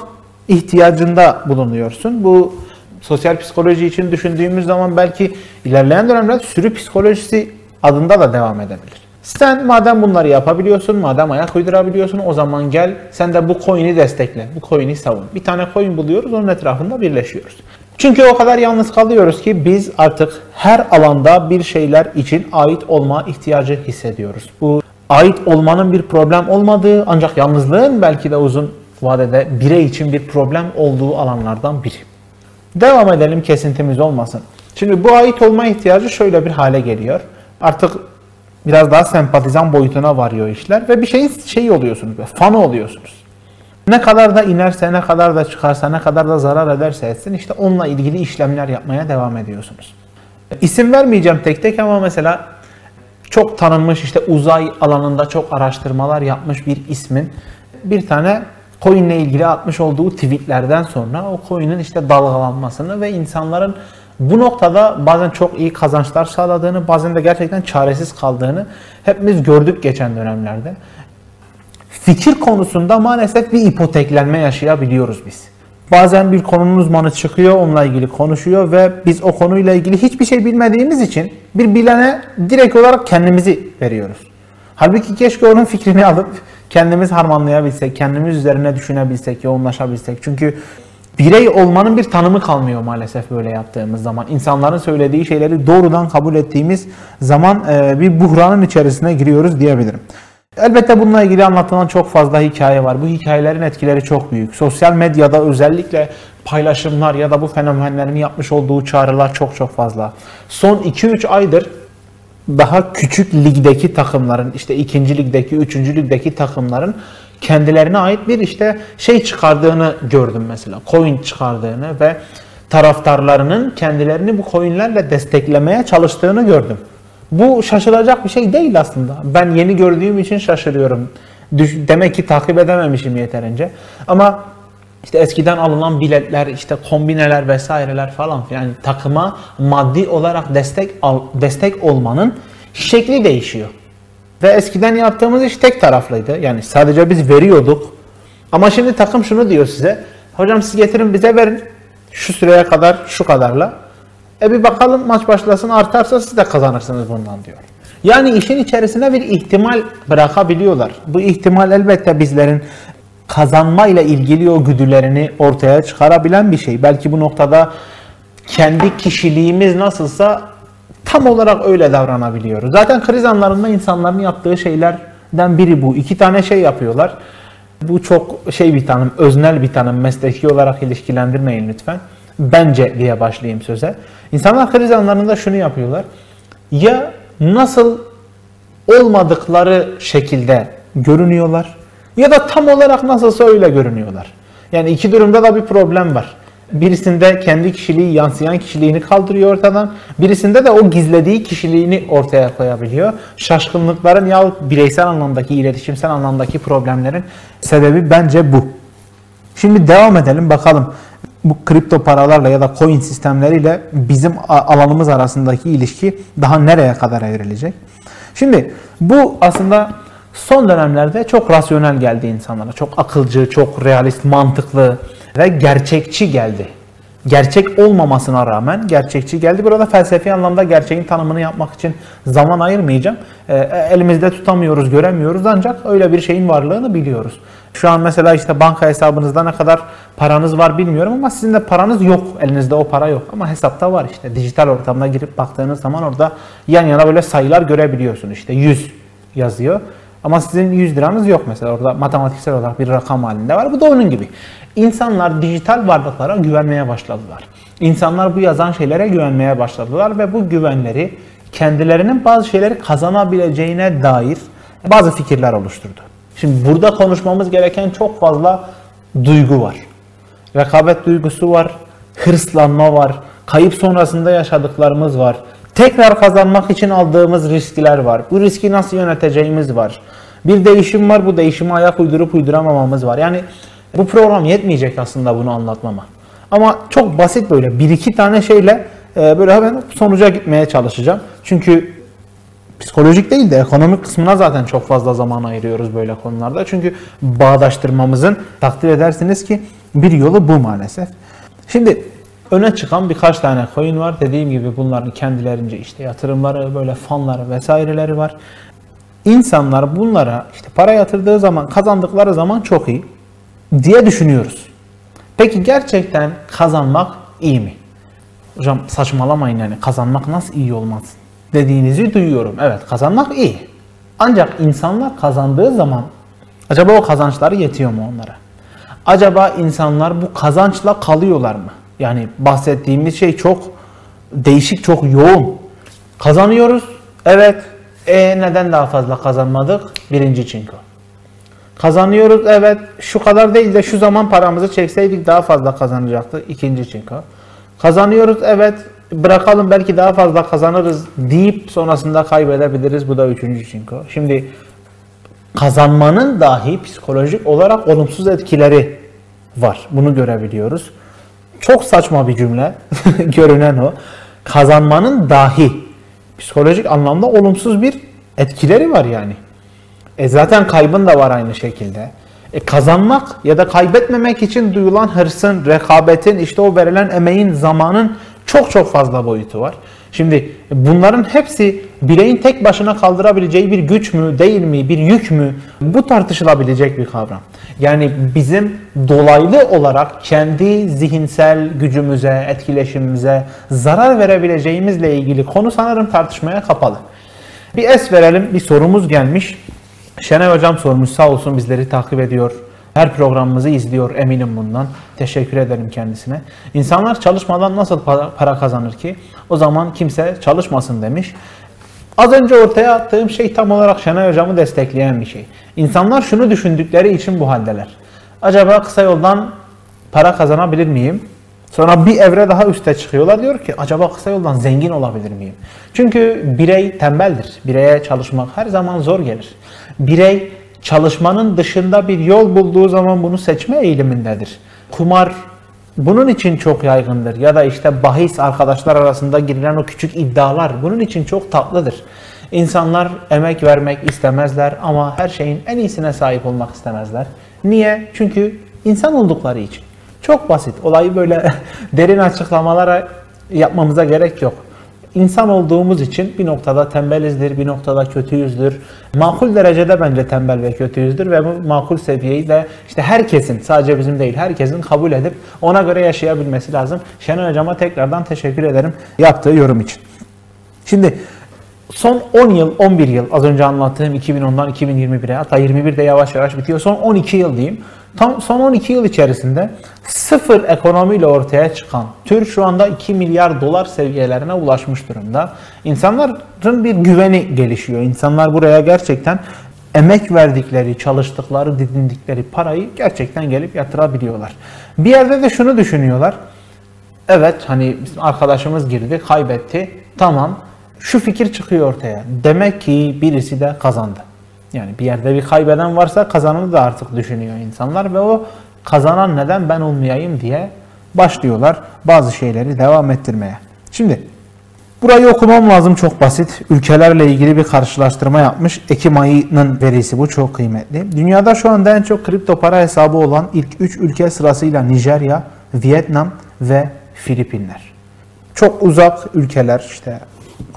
ihtiyacında bulunuyorsun. Bu sosyal psikoloji için düşündüğümüz zaman belki ilerleyen dönemlerde sürü psikolojisi adında da devam edebilir. Sen madem bunları yapabiliyorsun, madem ayak uydurabiliyorsun o zaman gel sen de bu coin'i destekle, bu coin'i savun. Bir tane coin buluyoruz, onun etrafında birleşiyoruz. Çünkü o kadar yalnız kalıyoruz ki biz artık her alanda bir şeyler için ait olma ihtiyacı hissediyoruz. Bu ait olmanın bir problem olmadığı ancak yalnızlığın belki de uzun vadede birey için bir problem olduğu alanlardan biri. Devam edelim kesintimiz olmasın. Şimdi bu ait olma ihtiyacı şöyle bir hale geliyor. Artık biraz daha sempatizan boyutuna varıyor işler ve bir şeyin şeyi oluyorsunuz, fanı oluyorsunuz. Ne kadar da inerse, ne kadar da çıkarsa, ne kadar da zarar ederse etsin işte onunla ilgili işlemler yapmaya devam ediyorsunuz. İsim vermeyeceğim tek tek ama mesela çok tanınmış işte uzay alanında çok araştırmalar yapmış bir ismin bir tane coin ile ilgili atmış olduğu tweetlerden sonra o coin'in işte dalgalanmasını ve insanların bu noktada bazen çok iyi kazançlar sağladığını, bazen de gerçekten çaresiz kaldığını hepimiz gördük geçen dönemlerde. Fikir konusunda maalesef bir ipoteklenme yaşayabiliyoruz biz. Bazen bir konunun uzmanı çıkıyor, onunla ilgili konuşuyor ve biz o konuyla ilgili hiçbir şey bilmediğimiz için bir bilene direkt olarak kendimizi veriyoruz. Halbuki keşke onun fikrini alıp kendimiz harmanlayabilsek, kendimiz üzerine düşünebilsek, yoğunlaşabilsek. Çünkü birey olmanın bir tanımı kalmıyor maalesef böyle yaptığımız zaman. İnsanların söylediği şeyleri doğrudan kabul ettiğimiz zaman e, bir buhranın içerisine giriyoruz diyebilirim. Elbette bununla ilgili anlatılan çok fazla hikaye var. Bu hikayelerin etkileri çok büyük. Sosyal medyada özellikle paylaşımlar ya da bu fenomenlerin yapmış olduğu çağrılar çok çok fazla. Son 2-3 aydır daha küçük ligdeki takımların işte ikinci ligdeki, üçüncü ligdeki takımların kendilerine ait bir işte şey çıkardığını gördüm mesela. Coin çıkardığını ve taraftarlarının kendilerini bu coinlerle desteklemeye çalıştığını gördüm. Bu şaşılacak bir şey değil aslında. Ben yeni gördüğüm için şaşırıyorum. Demek ki takip edememişim yeterince. Ama işte eskiden alınan biletler, işte kombineler vesaireler falan yani takıma maddi olarak destek al, destek olmanın şekli değişiyor. Ve eskiden yaptığımız iş tek taraflıydı. Yani sadece biz veriyorduk. Ama şimdi takım şunu diyor size. Hocam siz getirin bize verin. Şu süreye kadar şu kadarla. E bir bakalım maç başlasın artarsa siz de kazanırsınız bundan diyor. Yani işin içerisine bir ihtimal bırakabiliyorlar. Bu ihtimal elbette bizlerin kazanma ile ilgili o güdülerini ortaya çıkarabilen bir şey. Belki bu noktada kendi kişiliğimiz nasılsa tam olarak öyle davranabiliyoruz. Zaten kriz anlarında insanların yaptığı şeylerden biri bu. İki tane şey yapıyorlar. Bu çok şey bir tanım, öznel bir tanım, mesleki olarak ilişkilendirmeyin lütfen. Bence diye başlayayım söze. İnsanlar kriz anlarında şunu yapıyorlar. Ya nasıl olmadıkları şekilde görünüyorlar ya da tam olarak nasılsa öyle görünüyorlar. Yani iki durumda da bir problem var. Birisinde kendi kişiliği yansıyan kişiliğini kaldırıyor ortadan. Birisinde de o gizlediği kişiliğini ortaya koyabiliyor. Şaşkınlıkların ya bireysel anlamdaki, iletişimsel anlamdaki problemlerin sebebi bence bu. Şimdi devam edelim bakalım bu kripto paralarla ya da coin sistemleriyle bizim alanımız arasındaki ilişki daha nereye kadar evrilecek? Şimdi bu aslında son dönemlerde çok rasyonel geldi insanlara. Çok akılcı, çok realist, mantıklı ve gerçekçi geldi. Gerçek olmamasına rağmen gerçekçi geldi. Burada felsefi anlamda gerçeğin tanımını yapmak için zaman ayırmayacağım. E, elimizde tutamıyoruz, göremiyoruz ancak öyle bir şeyin varlığını biliyoruz. Şu an mesela işte banka hesabınızda ne kadar paranız var bilmiyorum ama sizin de paranız yok. Elinizde o para yok ama hesapta var işte. Dijital ortamda girip baktığınız zaman orada yan yana böyle sayılar görebiliyorsun. İşte 100 yazıyor. Ama sizin 100 liranız yok mesela orada matematiksel olarak bir rakam halinde var. Bu da onun gibi. İnsanlar dijital varlıklara güvenmeye başladılar. İnsanlar bu yazan şeylere güvenmeye başladılar ve bu güvenleri kendilerinin bazı şeyleri kazanabileceğine dair bazı fikirler oluşturdu. Şimdi burada konuşmamız gereken çok fazla duygu var. Rekabet duygusu var, hırslanma var, kayıp sonrasında yaşadıklarımız var. Tekrar kazanmak için aldığımız riskler var. Bu riski nasıl yöneteceğimiz var. Bir değişim var, bu değişime ayak uydurup uyduramamamız var. Yani bu program yetmeyecek aslında bunu anlatmama. Ama çok basit böyle bir iki tane şeyle e, böyle hemen sonuca gitmeye çalışacağım. Çünkü psikolojik değil de ekonomik kısmına zaten çok fazla zaman ayırıyoruz böyle konularda. Çünkü bağdaştırmamızın takdir edersiniz ki bir yolu bu maalesef. Şimdi öne çıkan birkaç tane coin var. Dediğim gibi bunların kendilerince işte yatırımları, böyle fonları vesaireleri var. İnsanlar bunlara işte para yatırdığı zaman, kazandıkları zaman çok iyi diye düşünüyoruz. Peki gerçekten kazanmak iyi mi? Hocam saçmalamayın yani kazanmak nasıl iyi olmaz dediğinizi duyuyorum. Evet kazanmak iyi. Ancak insanlar kazandığı zaman acaba o kazançları yetiyor mu onlara? Acaba insanlar bu kazançla kalıyorlar mı? Yani bahsettiğimiz şey çok değişik, çok yoğun. Kazanıyoruz. Evet. E neden daha fazla kazanmadık? Birinci çinko. Kazanıyoruz. Evet. Şu kadar değil de şu zaman paramızı çekseydik daha fazla kazanacaktık. İkinci çinko. Kazanıyoruz. Evet. Bırakalım belki daha fazla kazanırız deyip sonrasında kaybedebiliriz. Bu da üçüncü çinko. Şimdi kazanmanın dahi psikolojik olarak olumsuz etkileri var. Bunu görebiliyoruz. Çok saçma bir cümle görünen o. Kazanmanın dahi psikolojik anlamda olumsuz bir etkileri var yani. E zaten kaybın da var aynı şekilde. E kazanmak ya da kaybetmemek için duyulan hırsın, rekabetin, işte o verilen emeğin, zamanın çok çok fazla boyutu var. Şimdi bunların hepsi bireyin tek başına kaldırabileceği bir güç mü, değil mi, bir yük mü? Bu tartışılabilecek bir kavram. Yani bizim dolaylı olarak kendi zihinsel gücümüze, etkileşimimize zarar verebileceğimizle ilgili konu sanırım tartışmaya kapalı. Bir es verelim, bir sorumuz gelmiş. Şenay Hocam sormuş sağ olsun bizleri takip ediyor. Her programımızı izliyor eminim bundan. Teşekkür ederim kendisine. İnsanlar çalışmadan nasıl para kazanır ki? O zaman kimse çalışmasın demiş. Az önce ortaya attığım şey tam olarak Şenay Hocam'ı destekleyen bir şey. İnsanlar şunu düşündükleri için bu haldeler. Acaba kısa yoldan para kazanabilir miyim? Sonra bir evre daha üste çıkıyorlar. Diyor ki acaba kısa yoldan zengin olabilir miyim? Çünkü birey tembeldir. Bireye çalışmak her zaman zor gelir. Birey çalışmanın dışında bir yol bulduğu zaman bunu seçme eğilimindedir. Kumar bunun için çok yaygındır ya da işte bahis arkadaşlar arasında girilen o küçük iddialar bunun için çok tatlıdır. İnsanlar emek vermek istemezler ama her şeyin en iyisine sahip olmak istemezler. Niye? Çünkü insan oldukları için. Çok basit. Olayı böyle derin açıklamalara yapmamıza gerek yok. İnsan olduğumuz için bir noktada tembelizdir, bir noktada kötüyüzdür. Makul derecede bence tembel ve kötüyüzdür ve bu makul seviyeyi de işte herkesin, sadece bizim değil, herkesin kabul edip ona göre yaşayabilmesi lazım. Şenol Hocam'a tekrardan teşekkür ederim yaptığı yorum için. Şimdi son 10 yıl, 11 yıl az önce anlattığım 2010'dan 2021'e hatta 21'de yavaş yavaş bitiyor. Son 12 yıl diyeyim. Tam son 12 yıl içerisinde sıfır ekonomiyle ortaya çıkan tür şu anda 2 milyar dolar seviyelerine ulaşmış durumda. İnsanların bir güveni gelişiyor. İnsanlar buraya gerçekten emek verdikleri, çalıştıkları, didindikleri parayı gerçekten gelip yatırabiliyorlar. Bir yerde de şunu düşünüyorlar. Evet hani arkadaşımız girdi, kaybetti. Tamam. Şu fikir çıkıyor ortaya. Demek ki birisi de kazandı. Yani bir yerde bir kaybeden varsa kazananı da artık düşünüyor insanlar ve o kazanan neden ben olmayayım diye başlıyorlar bazı şeyleri devam ettirmeye. Şimdi burayı okumam lazım çok basit. Ülkelerle ilgili bir karşılaştırma yapmış. Ekim ayının verisi bu çok kıymetli. Dünyada şu anda en çok kripto para hesabı olan ilk 3 ülke sırasıyla Nijerya, Vietnam ve Filipinler. Çok uzak ülkeler işte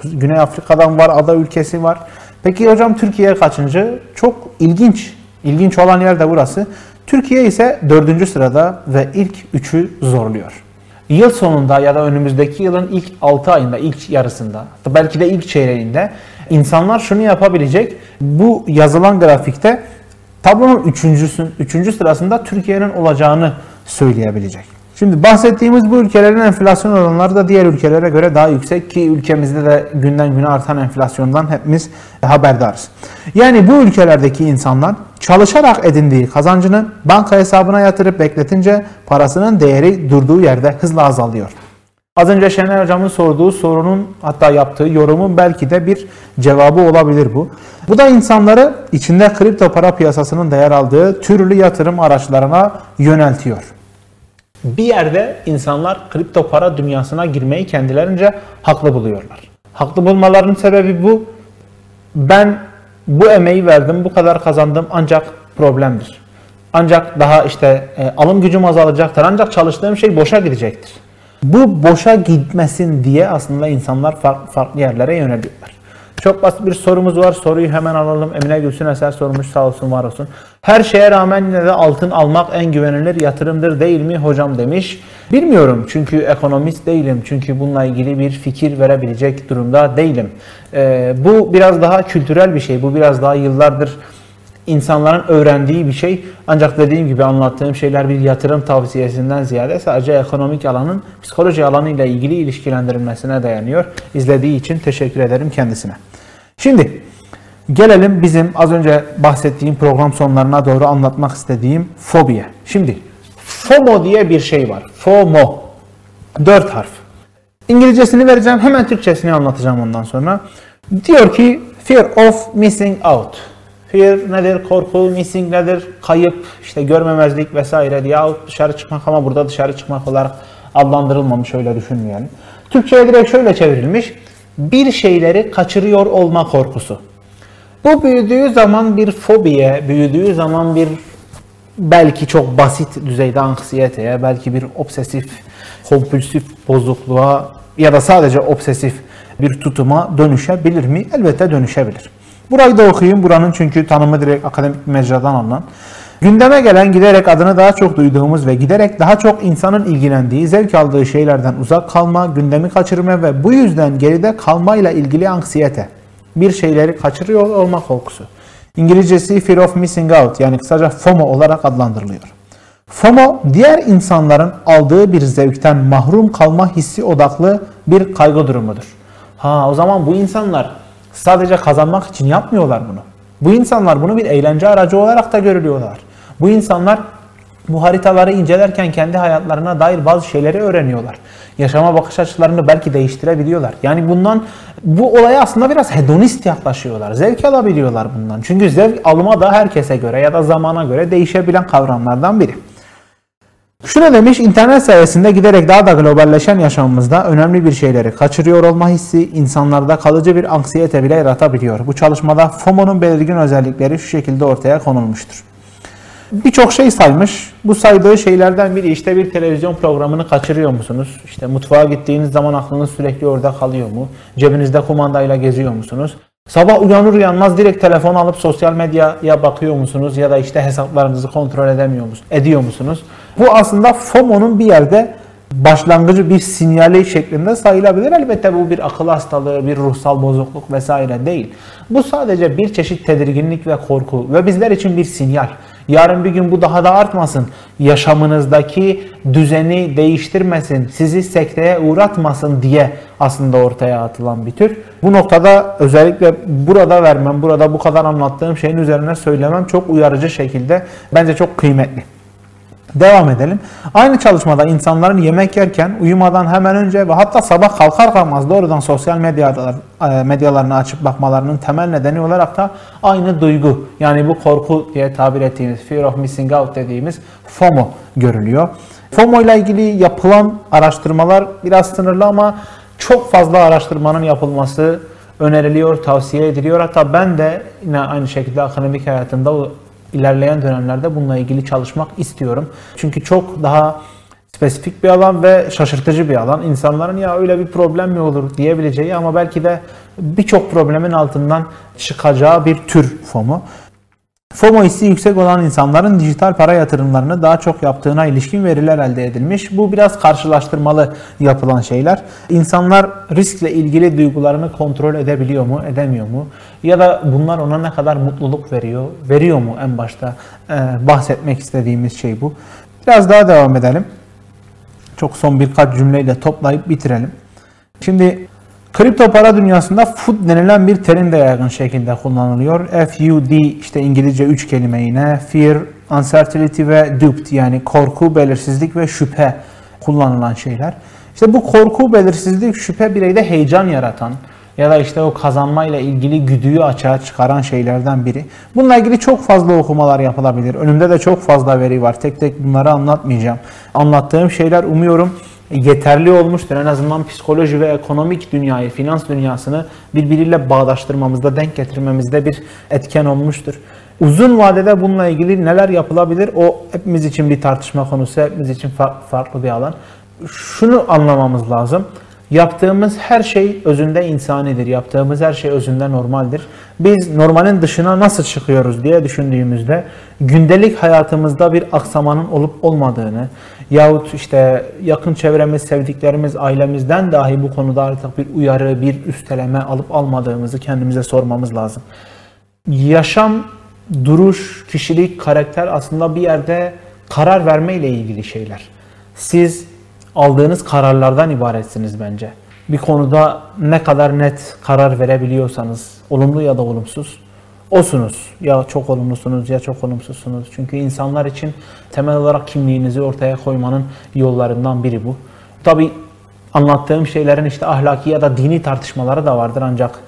Güney Afrika'dan var, ada ülkesi var. Peki hocam Türkiye kaçıncı? Çok ilginç. İlginç olan yer de burası. Türkiye ise dördüncü sırada ve ilk üçü zorluyor. Yıl sonunda ya da önümüzdeki yılın ilk 6 ayında, ilk yarısında, belki de ilk çeyreğinde insanlar şunu yapabilecek. Bu yazılan grafikte tablonun üçüncüsün, üçüncü sırasında Türkiye'nin olacağını söyleyebilecek. Şimdi bahsettiğimiz bu ülkelerin enflasyon oranları da diğer ülkelere göre daha yüksek ki ülkemizde de günden güne artan enflasyondan hepimiz haberdarız. Yani bu ülkelerdeki insanlar çalışarak edindiği kazancını banka hesabına yatırıp bekletince parasının değeri durduğu yerde hızla azalıyor. Az önce Şener Hocam'ın sorduğu sorunun hatta yaptığı yorumun belki de bir cevabı olabilir bu. Bu da insanları içinde kripto para piyasasının değer aldığı türlü yatırım araçlarına yöneltiyor. Bir yerde insanlar kripto para dünyasına girmeyi kendilerince haklı buluyorlar. Haklı bulmalarının sebebi bu. Ben bu emeği verdim, bu kadar kazandım ancak problemdir. Ancak daha işte e, alım gücüm azalacaktır. Ancak çalıştığım şey boşa gidecektir. Bu boşa gitmesin diye aslında insanlar farklı yerlere yöneliyorlar. Çok basit bir sorumuz var. Soruyu hemen alalım. Emine Gülsün Eser sormuş. Sağ olsun, var olsun. Her şeye rağmen yine de altın almak en güvenilir yatırımdır değil mi hocam demiş. Bilmiyorum çünkü ekonomist değilim. Çünkü bununla ilgili bir fikir verebilecek durumda değilim. Ee, bu biraz daha kültürel bir şey. Bu biraz daha yıllardır insanların öğrendiği bir şey. Ancak dediğim gibi anlattığım şeyler bir yatırım tavsiyesinden ziyade sadece ekonomik alanın psikoloji alanıyla ilgili ilişkilendirilmesine dayanıyor. İzlediği için teşekkür ederim kendisine. Şimdi gelelim bizim az önce bahsettiğim program sonlarına doğru anlatmak istediğim fobiye. Şimdi FOMO diye bir şey var. FOMO. Dört harf. İngilizcesini vereceğim. Hemen Türkçesini anlatacağım ondan sonra. Diyor ki fear of missing out. Fear nedir? Korku, missing nedir? Kayıp, işte görmemezlik vesaire diye dışarı çıkmak ama burada dışarı çıkmak olarak adlandırılmamış öyle düşünmeyelim. Türkçe'ye direkt şöyle çevrilmiş. Bir şeyleri kaçırıyor olma korkusu. Bu büyüdüğü zaman bir fobiye, büyüdüğü zaman bir belki çok basit düzeyde anksiyeteye, belki bir obsesif, kompulsif bozukluğa ya da sadece obsesif bir tutuma dönüşebilir mi? Elbette dönüşebilir. Burayı da okuyayım. Buranın çünkü tanımı direkt akademik mecradan alınan. Gündeme gelen giderek adını daha çok duyduğumuz ve giderek daha çok insanın ilgilendiği, zevk aldığı şeylerden uzak kalma, gündemi kaçırma ve bu yüzden geride kalmayla ilgili anksiyete. Bir şeyleri kaçırıyor olma korkusu. İngilizcesi Fear of Missing Out yani kısaca FOMO olarak adlandırılıyor. FOMO diğer insanların aldığı bir zevkten mahrum kalma hissi odaklı bir kaygı durumudur. Ha o zaman bu insanlar sadece kazanmak için yapmıyorlar bunu. Bu insanlar bunu bir eğlence aracı olarak da görülüyorlar. Bu insanlar bu haritaları incelerken kendi hayatlarına dair bazı şeyleri öğreniyorlar. Yaşama bakış açılarını belki değiştirebiliyorlar. Yani bundan bu olaya aslında biraz hedonist yaklaşıyorlar. Zevk alabiliyorlar bundan. Çünkü zevk alma da herkese göre ya da zamana göre değişebilen kavramlardan biri. Şunu demiş, internet sayesinde giderek daha da globalleşen yaşamımızda önemli bir şeyleri kaçırıyor olma hissi insanlarda kalıcı bir anksiyete bile yaratabiliyor. Bu çalışmada FOMO'nun belirgin özellikleri şu şekilde ortaya konulmuştur. Birçok şey saymış. Bu saydığı şeylerden biri işte bir televizyon programını kaçırıyor musunuz? İşte mutfağa gittiğiniz zaman aklınız sürekli orada kalıyor mu? Cebinizde kumandayla geziyor musunuz? Sabah uyanır uyanmaz direkt telefon alıp sosyal medyaya bakıyor musunuz? Ya da işte hesaplarınızı kontrol edemiyor musunuz? Ediyor musunuz? Bu aslında FOMO'nun bir yerde başlangıcı bir sinyali şeklinde sayılabilir. Elbette bu bir akıl hastalığı, bir ruhsal bozukluk vesaire değil. Bu sadece bir çeşit tedirginlik ve korku ve bizler için bir sinyal. Yarın bir gün bu daha da artmasın. Yaşamınızdaki düzeni değiştirmesin, sizi sekteye uğratmasın diye aslında ortaya atılan bir tür. Bu noktada özellikle burada vermem, burada bu kadar anlattığım şeyin üzerine söylemem çok uyarıcı şekilde bence çok kıymetli. Devam edelim. Aynı çalışmada insanların yemek yerken uyumadan hemen önce ve hatta sabah kalkar kalmaz doğrudan sosyal medyalar, e, medyalarını açıp bakmalarının temel nedeni olarak da aynı duygu yani bu korku diye tabir ettiğimiz fear of missing out dediğimiz FOMO görülüyor. FOMO ile ilgili yapılan araştırmalar biraz sınırlı ama çok fazla araştırmanın yapılması öneriliyor, tavsiye ediliyor. Hatta ben de yine aynı şekilde akademik hayatımda ilerleyen dönemlerde bununla ilgili çalışmak istiyorum. Çünkü çok daha spesifik bir alan ve şaşırtıcı bir alan. İnsanların ya öyle bir problem mi olur diyebileceği ama belki de birçok problemin altından çıkacağı bir tür FOMO. FOMO hissi yüksek olan insanların dijital para yatırımlarını daha çok yaptığına ilişkin veriler elde edilmiş. Bu biraz karşılaştırmalı yapılan şeyler. İnsanlar riskle ilgili duygularını kontrol edebiliyor mu, edemiyor mu? Ya da bunlar ona ne kadar mutluluk veriyor, veriyor mu en başta? Ee, bahsetmek istediğimiz şey bu. Biraz daha devam edelim. Çok son birkaç cümleyle toplayıp bitirelim. Şimdi Kripto para dünyasında FUD denilen bir terim de yaygın şekilde kullanılıyor. FUD işte İngilizce üç kelime yine. Fear, uncertainty ve doubt yani korku, belirsizlik ve şüphe kullanılan şeyler. İşte bu korku, belirsizlik, şüphe bireyde heyecan yaratan ya da işte o kazanmayla ilgili güdüyü açığa çıkaran şeylerden biri. Bununla ilgili çok fazla okumalar yapılabilir. Önümde de çok fazla veri var. Tek tek bunları anlatmayacağım. Anlattığım şeyler umuyorum yeterli olmuştur. En azından psikoloji ve ekonomik dünyayı, finans dünyasını birbiriyle bağdaştırmamızda, denk getirmemizde bir etken olmuştur. Uzun vadede bununla ilgili neler yapılabilir? O hepimiz için bir tartışma konusu, hepimiz için farklı bir alan. Şunu anlamamız lazım. Yaptığımız her şey özünde insanidir. Yaptığımız her şey özünde normaldir. Biz normalin dışına nasıl çıkıyoruz diye düşündüğümüzde gündelik hayatımızda bir aksamanın olup olmadığını yahut işte yakın çevremiz, sevdiklerimiz, ailemizden dahi bu konuda artık bir uyarı, bir üsteleme alıp almadığımızı kendimize sormamız lazım. Yaşam duruş, kişilik, karakter aslında bir yerde karar verme ile ilgili şeyler. Siz aldığınız kararlardan ibaretsiniz bence. Bir konuda ne kadar net karar verebiliyorsanız, olumlu ya da olumsuz, osunuz. Ya çok olumlusunuz ya çok olumsuzsunuz. Çünkü insanlar için temel olarak kimliğinizi ortaya koymanın yollarından biri bu. Tabi anlattığım şeylerin işte ahlaki ya da dini tartışmaları da vardır ancak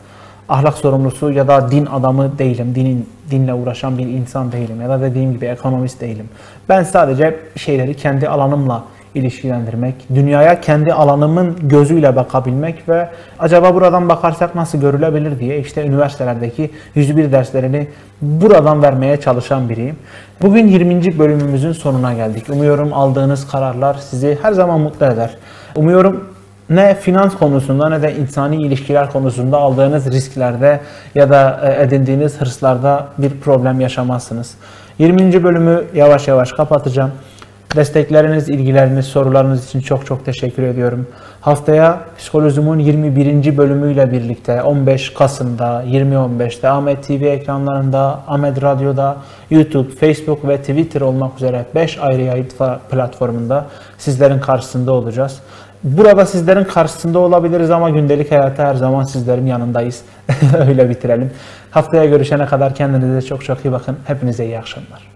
ahlak sorumlusu ya da din adamı değilim. Dinin dinle uğraşan bir insan değilim ya da dediğim gibi ekonomist değilim. Ben sadece şeyleri kendi alanımla ilişkilendirmek, dünyaya kendi alanımın gözüyle bakabilmek ve acaba buradan bakarsak nasıl görülebilir diye işte üniversitelerdeki 101 derslerini buradan vermeye çalışan biriyim. Bugün 20. bölümümüzün sonuna geldik. Umuyorum aldığınız kararlar sizi her zaman mutlu eder. Umuyorum ne finans konusunda ne de insani ilişkiler konusunda aldığınız risklerde ya da e, edindiğiniz hırslarda bir problem yaşamazsınız. 20. bölümü yavaş yavaş kapatacağım. Destekleriniz, ilgileriniz, sorularınız için çok çok teşekkür ediyorum. Haftaya Psikolojim'in 21. bölümüyle birlikte 15 Kasım'da 20.15'te Ahmet TV ekranlarında, Ahmet Radyo'da, YouTube, Facebook ve Twitter olmak üzere 5 ayrı yayın platformunda sizlerin karşısında olacağız. Burada sizlerin karşısında olabiliriz ama gündelik hayatta her zaman sizlerin yanındayız. Öyle bitirelim. Haftaya görüşene kadar kendinize çok çok iyi bakın. Hepinize iyi akşamlar.